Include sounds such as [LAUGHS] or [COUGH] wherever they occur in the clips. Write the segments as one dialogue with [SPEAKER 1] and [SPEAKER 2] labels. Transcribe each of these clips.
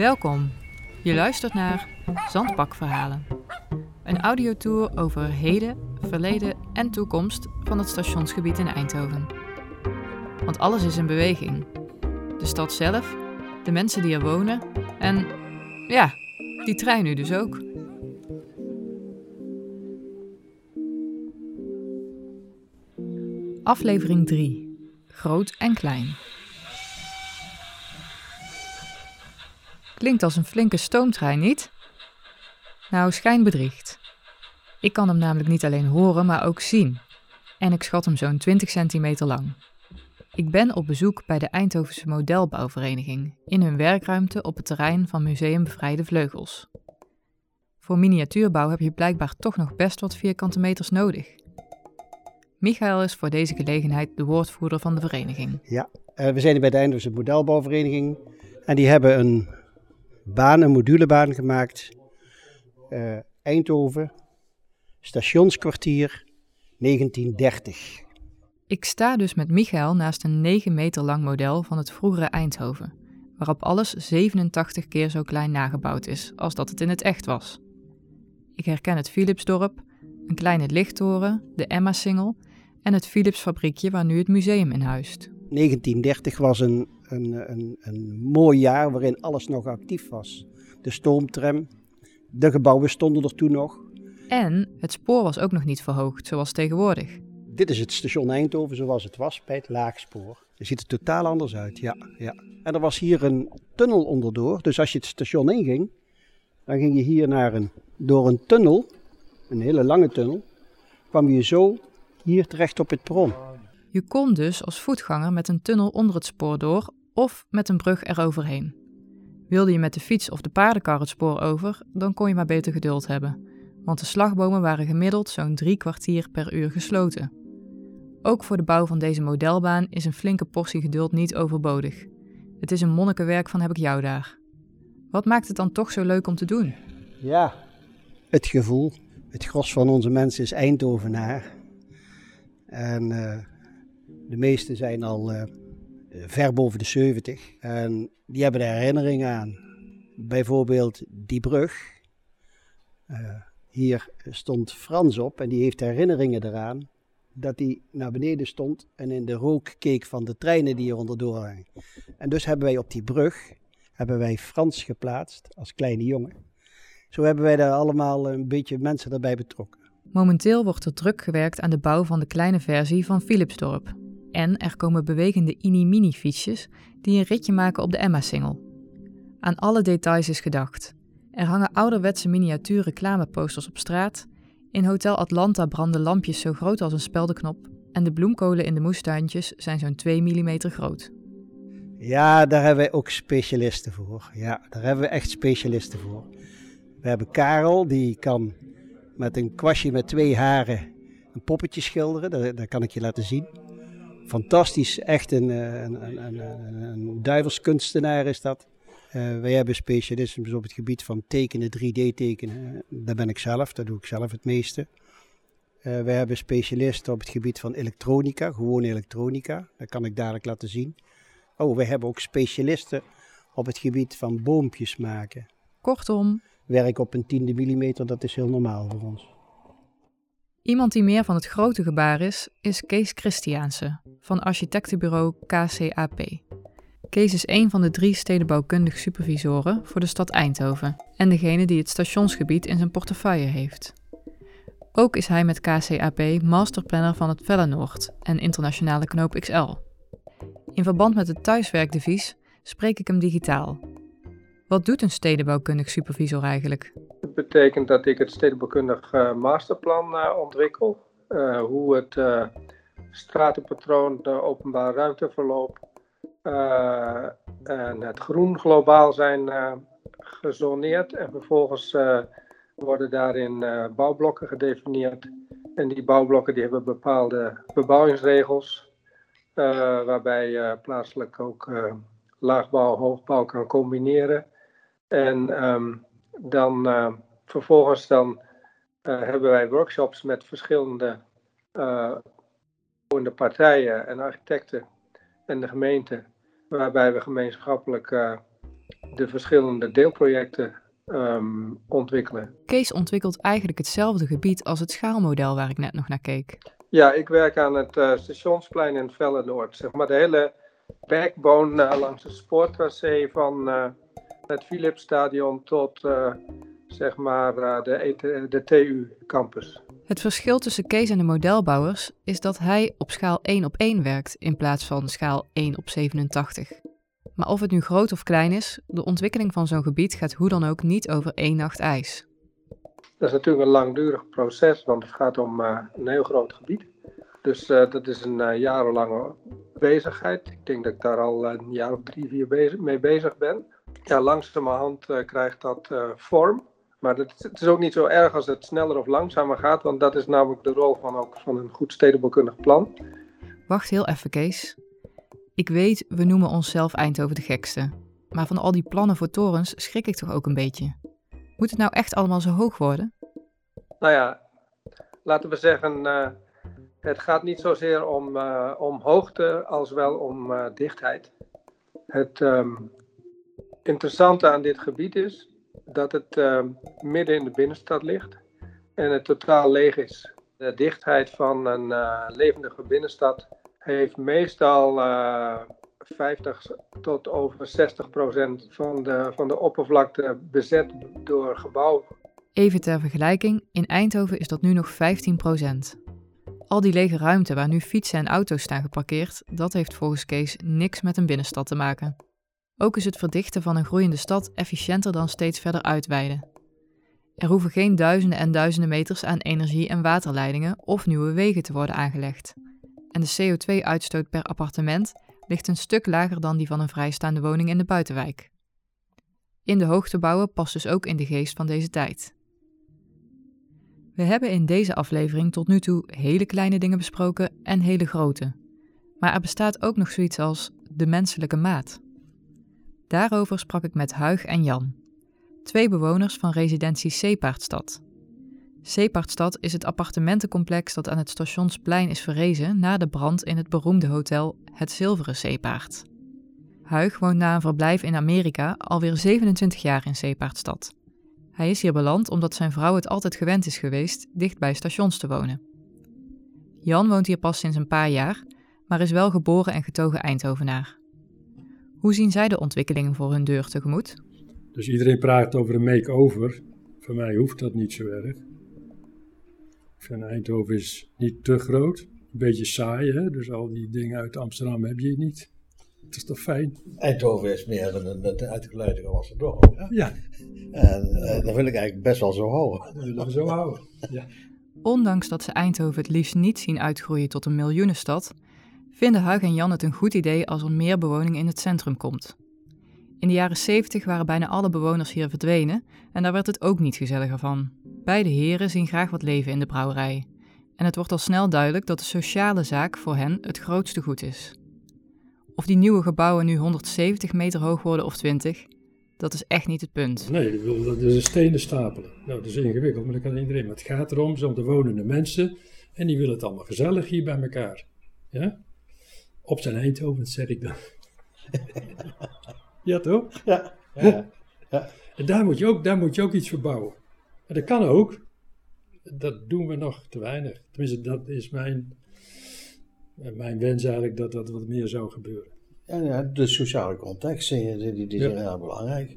[SPEAKER 1] Welkom. Je luistert naar Zandbakverhalen. Een audiotour over heden, verleden en toekomst van het stationsgebied in Eindhoven. Want alles is in beweging. De stad zelf, de mensen die er wonen en ja, die trein nu dus ook. Aflevering 3. Groot en klein. Klinkt als een flinke stoomtrein, niet? Nou, schijnbedriegt. Ik kan hem namelijk niet alleen horen, maar ook zien. En ik schat hem zo'n 20 centimeter lang. Ik ben op bezoek bij de Eindhovense Modelbouwvereniging in hun werkruimte op het terrein van Museum Bevrijde Vleugels. Voor miniatuurbouw heb je blijkbaar toch nog best wat vierkante meters nodig. Michael is voor deze gelegenheid de woordvoerder van de vereniging.
[SPEAKER 2] Ja, uh, we zijn bij de Eindhovense Modelbouwvereniging en die hebben een baan, een modulebaan gemaakt. Uh, Eindhoven, stationskwartier 1930.
[SPEAKER 1] Ik sta dus met Michael naast een 9 meter lang model van het vroegere Eindhoven, waarop alles 87 keer zo klein nagebouwd is als dat het in het echt was. Ik herken het Philipsdorp, een kleine lichttoren, de Emma-singel en het Philips-fabriekje waar nu het museum in huist.
[SPEAKER 2] 1930 was een, een, een, een mooi jaar waarin alles nog actief was. De stoomtram, de gebouwen stonden er toen nog.
[SPEAKER 1] En het spoor was ook nog niet verhoogd, zoals tegenwoordig.
[SPEAKER 2] Dit is het station Eindhoven zoals het was bij het laagspoor. Het ziet er totaal anders uit, ja, ja. En er was hier een tunnel onderdoor. Dus als je het station inging, dan ging je hier naar een, door een tunnel, een hele lange tunnel, kwam je zo hier terecht op het perron.
[SPEAKER 1] Je kon dus als voetganger met een tunnel onder het spoor door of met een brug eroverheen. Wilde je met de fiets of de paardenkar het spoor over, dan kon je maar beter geduld hebben, want de slagbomen waren gemiddeld zo'n drie kwartier per uur gesloten. Ook voor de bouw van deze modelbaan is een flinke portie geduld niet overbodig. Het is een monnikenwerk van heb ik jou daar. Wat maakt het dan toch zo leuk om te doen?
[SPEAKER 2] Ja, het gevoel. Het gros van onze mensen is Eindhovenaar. En uh, de meesten zijn al uh, ver boven de 70. En die hebben er herinneringen aan. Bijvoorbeeld die brug. Uh, hier stond Frans op en die heeft herinneringen eraan dat hij naar beneden stond en in de rook keek van de treinen die er onderdoor hangen. En dus hebben wij op die brug hebben wij Frans geplaatst als kleine jongen. Zo hebben wij daar allemaal een beetje mensen erbij betrokken.
[SPEAKER 1] Momenteel wordt er druk gewerkt aan de bouw van de kleine versie van Philipsdorp. En er komen bewegende ini-mini fietsjes die een ritje maken op de Emma-singel. Aan alle details is gedacht. Er hangen ouderwetse miniatuur reclameposters op straat. In Hotel Atlanta branden lampjes zo groot als een speldenknop. En de bloemkolen in de moestuintjes zijn zo'n 2 mm groot.
[SPEAKER 2] Ja, daar hebben wij ook specialisten voor. Ja, daar hebben we echt specialisten voor. We hebben Karel, die kan met een kwastje met twee haren een poppetje schilderen. Dat, dat kan ik je laten zien. Fantastisch, echt een, een, een, een, een duivelskunstenaar is dat. Uh, wij hebben specialismes op het gebied van tekenen, 3D tekenen. Dat ben ik zelf, dat doe ik zelf het meeste. Uh, wij hebben specialisten op het gebied van elektronica, gewoon elektronica. Dat kan ik dadelijk laten zien. Oh, wij hebben ook specialisten op het gebied van boompjes maken.
[SPEAKER 1] Kortom.
[SPEAKER 2] Werk op een tiende millimeter, dat is heel normaal voor ons.
[SPEAKER 1] Iemand die meer van het grote gebaar is, is Kees Christiaanse van architectenbureau KCAP. Kees is een van de drie stedenbouwkundig supervisoren voor de stad Eindhoven en degene die het stationsgebied in zijn portefeuille heeft. Ook is hij met KCAP masterplanner van het Vellenoord en internationale knoop XL. In verband met het thuiswerkdevies spreek ik hem digitaal. Wat doet een stedenbouwkundig supervisor eigenlijk?
[SPEAKER 3] Betekent dat ik het stedenbouwkundig uh, masterplan uh, ontwikkel. Uh, hoe het stratenpatroon, de openbare ruimteverloop en het groen globaal zijn gezoneerd. En vervolgens worden daarin bouwblokken gedefinieerd. En die bouwblokken die hebben bepaalde bebouwingsregels. waarbij plaatselijk ook laagbouw, hoogbouw kan combineren. En um, dan uh, vervolgens dan, uh, hebben wij workshops met verschillende uh, partijen en architecten en de gemeente, waarbij we gemeenschappelijk de verschillende deelprojecten ehm, ontwikkelen.
[SPEAKER 1] Kees ontwikkelt eigenlijk hetzelfde gebied als het schaalmodel waar ik net nog naar keek.
[SPEAKER 3] Ja, ik werk aan het uh, stationsplein in Vellenoord. Zeg maar de hele backbone uh, langs het spoortracé van het Philipsstadion tot zeg maar de, e de TU-campus.
[SPEAKER 1] Het verschil tussen Kees en de modelbouwers is dat hij op schaal 1 op 1 werkt in plaats van schaal 1 op 87. Maar of het nu groot of klein is, de ontwikkeling van zo'n gebied gaat hoe dan ook niet over één nacht ijs.
[SPEAKER 3] Dat is natuurlijk een langdurig proces, want het gaat om uh, een heel groot gebied. Dus uh, dat is een uh, jarenlange bezigheid. Ik denk dat ik daar al een jaar of drie, vier bezig, mee bezig ben. Ja, langzamerhand krijgt dat vorm. Maar het is ook niet zo erg als het sneller of langzamer gaat, want dat is namelijk de rol van, ook van een goed stedenbouwkundig plan.
[SPEAKER 1] Wacht heel even, Kees. Ik weet, we noemen onszelf Eindhoven de gekste. Maar van al die plannen voor torens schrik ik toch ook een beetje. Moet het nou echt allemaal zo hoog worden?
[SPEAKER 3] Nou ja, laten we zeggen, uh, het gaat niet zozeer om, uh, om hoogte als wel om uh, dichtheid. Het um, interessante aan dit gebied is dat het uh, midden in de binnenstad ligt en het totaal leeg is. De dichtheid van een uh, levendige binnenstad heeft meestal uh, 50 tot over 60 procent van de, van de oppervlakte bezet door gebouwen.
[SPEAKER 1] Even ter vergelijking, in Eindhoven is dat nu nog 15 procent. Al die lege ruimte waar nu fietsen en auto's staan geparkeerd, dat heeft volgens Kees niks met een binnenstad te maken. Ook is het verdichten van een groeiende stad efficiënter dan steeds verder uitweiden. Er hoeven geen duizenden en duizenden meters aan energie- en waterleidingen of nieuwe wegen te worden aangelegd. En de CO2-uitstoot per appartement ligt een stuk lager dan die van een vrijstaande woning in de buitenwijk. In de hoogte bouwen past dus ook in de geest van deze tijd. We hebben in deze aflevering tot nu toe hele kleine dingen besproken en hele grote. Maar er bestaat ook nog zoiets als de menselijke maat. Daarover sprak ik met Huig en Jan, twee bewoners van residentie Zeepaardstad. Zeepaardstad is het appartementencomplex dat aan het Stationsplein is verrezen na de brand in het beroemde hotel Het Zilveren Zeepaard. Huig woont na een verblijf in Amerika alweer 27 jaar in Zeepaardstad. Hij is hier beland omdat zijn vrouw het altijd gewend is geweest dicht bij stations te wonen. Jan woont hier pas sinds een paar jaar, maar is wel geboren en getogen Eindhovenaar. Hoe zien zij de ontwikkelingen voor hun deur tegemoet?
[SPEAKER 4] Dus iedereen praat over een make-over. Voor mij hoeft dat niet zo erg. Ik vind Eindhoven is niet te groot. Een beetje saai, hè? Dus al die dingen uit Amsterdam heb je niet. Het is toch fijn?
[SPEAKER 5] Eindhoven is meer een, een uitgeleide gewassen dorp. Hè?
[SPEAKER 4] Ja.
[SPEAKER 5] En uh, dat wil ik eigenlijk best wel zo houden.
[SPEAKER 4] Dat willen we zo houden, ja.
[SPEAKER 1] Ondanks dat ze Eindhoven het liefst niet zien uitgroeien tot een miljoenenstad, vinden Huig en Jan het een goed idee als er meer bewoning in het centrum komt. In de jaren 70 waren bijna alle bewoners hier verdwenen en daar werd het ook niet gezelliger van. Beide heren zien graag wat leven in de brouwerij. En het wordt al snel duidelijk dat de sociale zaak voor hen het grootste goed is. Of die nieuwe gebouwen nu 170 meter hoog worden of 20, dat is echt niet het punt.
[SPEAKER 4] Nee, dat is stenen stapelen. Nou, dat is ingewikkeld, maar dat kan iedereen. Maar het gaat erom, om de wonende mensen en die willen het allemaal gezellig hier bij elkaar. Ja? Op zijn Eindhoven, zeg ik dan. [LAUGHS] ja, toch?
[SPEAKER 5] Ja. ja, ja.
[SPEAKER 4] En daar moet, je ook, daar moet je ook iets verbouwen. En dat kan ook. Dat doen we nog te weinig. Tenminste, dat is mijn, mijn wens eigenlijk dat dat wat meer zou gebeuren.
[SPEAKER 5] Ja, ja de sociale context die, die, die zijn heel belangrijk.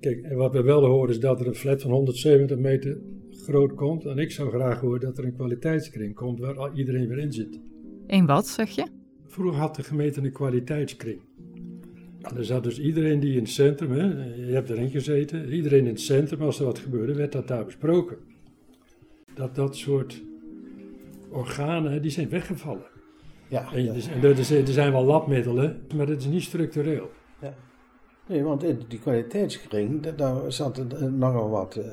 [SPEAKER 4] Kijk, en wat we wel horen is dat er een flat van 170 meter groot komt. En ik zou graag horen dat er een kwaliteitskring komt waar iedereen weer in zit.
[SPEAKER 1] Een wat, zeg je?
[SPEAKER 4] Vroeger had de gemeente een kwaliteitskring. En er zat dus iedereen die in het centrum, hè, je hebt erin gezeten, iedereen in het centrum, als er wat gebeurde, werd dat daar besproken. Dat dat soort organen, die zijn weggevallen.
[SPEAKER 5] Ja,
[SPEAKER 4] en, dus, en er, er zijn wel labmiddelen, maar dat is niet structureel.
[SPEAKER 5] Ja. Nee, want in die kwaliteitskring, daar zaten nogal wat uh,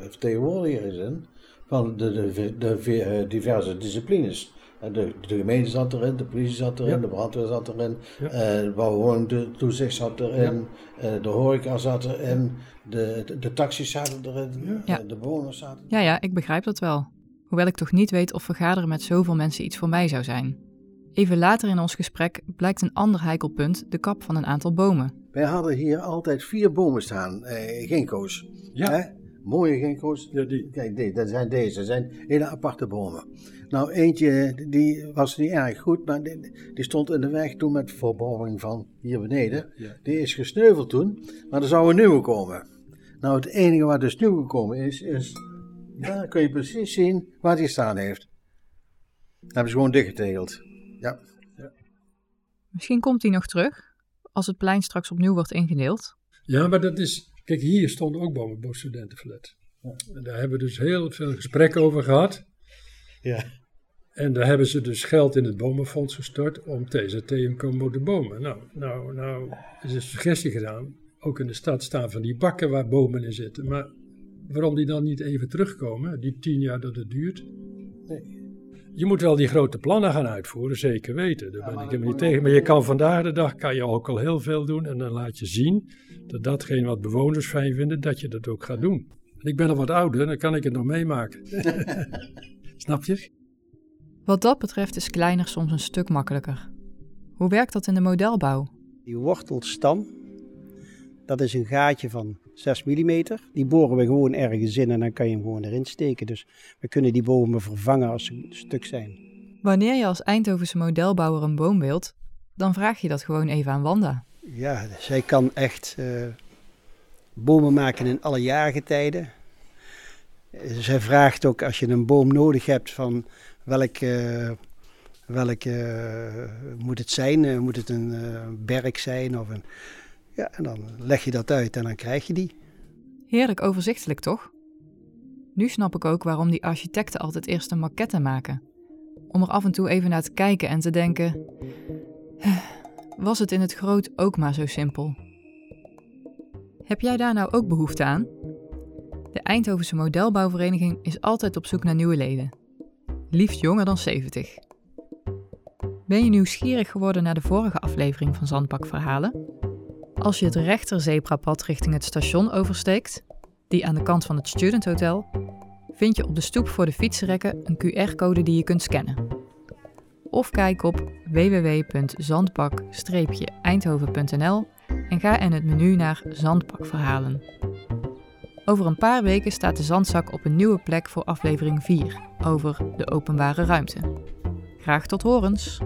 [SPEAKER 5] vertegenwoordigers in van de, de, de, de diverse disciplines. De, de, gemeente zat erin, de politie zat erin, ja. de brandweer zat erin, ja. uh, de, de toezicht zat erin, ja. uh, de horeca zat erin, de, de, de taxis zaten erin, ja. Uh, de bewoners zaten
[SPEAKER 1] Ja, ja, ik begrijp dat wel. Hoewel ik toch niet weet of vergaderen met zoveel mensen iets voor mij zou zijn. Even later in ons gesprek blijkt een ander heikelpunt de kap van een aantal bomen.
[SPEAKER 5] wij hadden hier altijd vier bomen staan, eh, ginkgo's.
[SPEAKER 4] Ja.
[SPEAKER 5] Mooie ginkgo's.
[SPEAKER 4] Ja, die.
[SPEAKER 5] Kijk, die, dat zijn deze, dat zijn hele aparte bomen. Nou, eentje die was niet erg goed, maar die, die stond in de weg toen met verbouwing van hier beneden.
[SPEAKER 4] Ja.
[SPEAKER 5] Die is gesneuveld toen, maar er zou een nieuwe komen. Nou, het enige wat dus nieuw gekomen is, is, daar kun je precies zien waar die staan heeft. Dat hebben ze gewoon dichtgetegeld. Ja.
[SPEAKER 1] Misschien komt hij nog terug, als het plein straks opnieuw wordt ingedeeld.
[SPEAKER 4] Ja, maar dat is. Kijk, hier stond ook Bomenbos Studentenflat. En daar hebben we dus heel veel gesprekken over gehad.
[SPEAKER 5] Ja.
[SPEAKER 4] En daar hebben ze dus geld in het bomenfonds gestort om TZT en Combo de bomen. Nou, nou, nou is een suggestie gedaan. Ook in de stad staan van die bakken waar bomen in zitten. Maar waarom die dan niet even terugkomen, die tien jaar dat het duurt? Je moet wel die grote plannen gaan uitvoeren, zeker weten. Daar ben ik helemaal niet tegen. Maar je kan vandaag de dag kan je ook al heel veel doen. En dan laat je zien dat datgene wat bewoners fijn vinden, dat je dat ook gaat doen. En ik ben al wat ouder, dan kan ik het nog meemaken. [LAUGHS] Snap je?
[SPEAKER 1] Wat dat betreft is kleiner soms een stuk makkelijker. Hoe werkt dat in de modelbouw?
[SPEAKER 2] Die wortelstam, dat is een gaatje van 6 mm. Die boren we gewoon ergens in en dan kan je hem gewoon erin steken. Dus we kunnen die bomen vervangen als ze stuk zijn.
[SPEAKER 1] Wanneer je als Eindhovense modelbouwer een boom wilt, dan vraag je dat gewoon even aan Wanda.
[SPEAKER 2] Ja, zij kan echt eh, bomen maken in alle jaargetijden. Eh, Zij vraagt ook als je een boom nodig hebt van welk, welk eh, moet het zijn? Moet het een berk zijn? Of een, ja, en dan leg je dat uit en dan krijg je die.
[SPEAKER 1] Heerlijk overzichtelijk, toch? Nu snap ik ook waarom die architecten altijd eerst een maquette maken. Om er af en toe even naar te kijken en te denken: "Huh, was het in het groot ook maar zo simpel? Heb jij daar nou ook behoefte aan? De Eindhovense Modelbouwvereniging is altijd op zoek naar nieuwe leden. Liefst jonger dan 70. Ben je nieuwsgierig geworden naar de vorige aflevering van Zandbakverhalen? Als je het rechterzebrapad richting het station oversteekt, die aan de kant van het Student Hotel, vind je op de stoep voor de fietsenrekken een QR-code die je kunt scannen. Of kijk op www.zandbak-eindhoven.nl en ga in het menu naar Zandbakverhalen. Over een paar weken staat de zandzak op een nieuwe plek voor aflevering 4 over de openbare ruimte. Graag tot horens!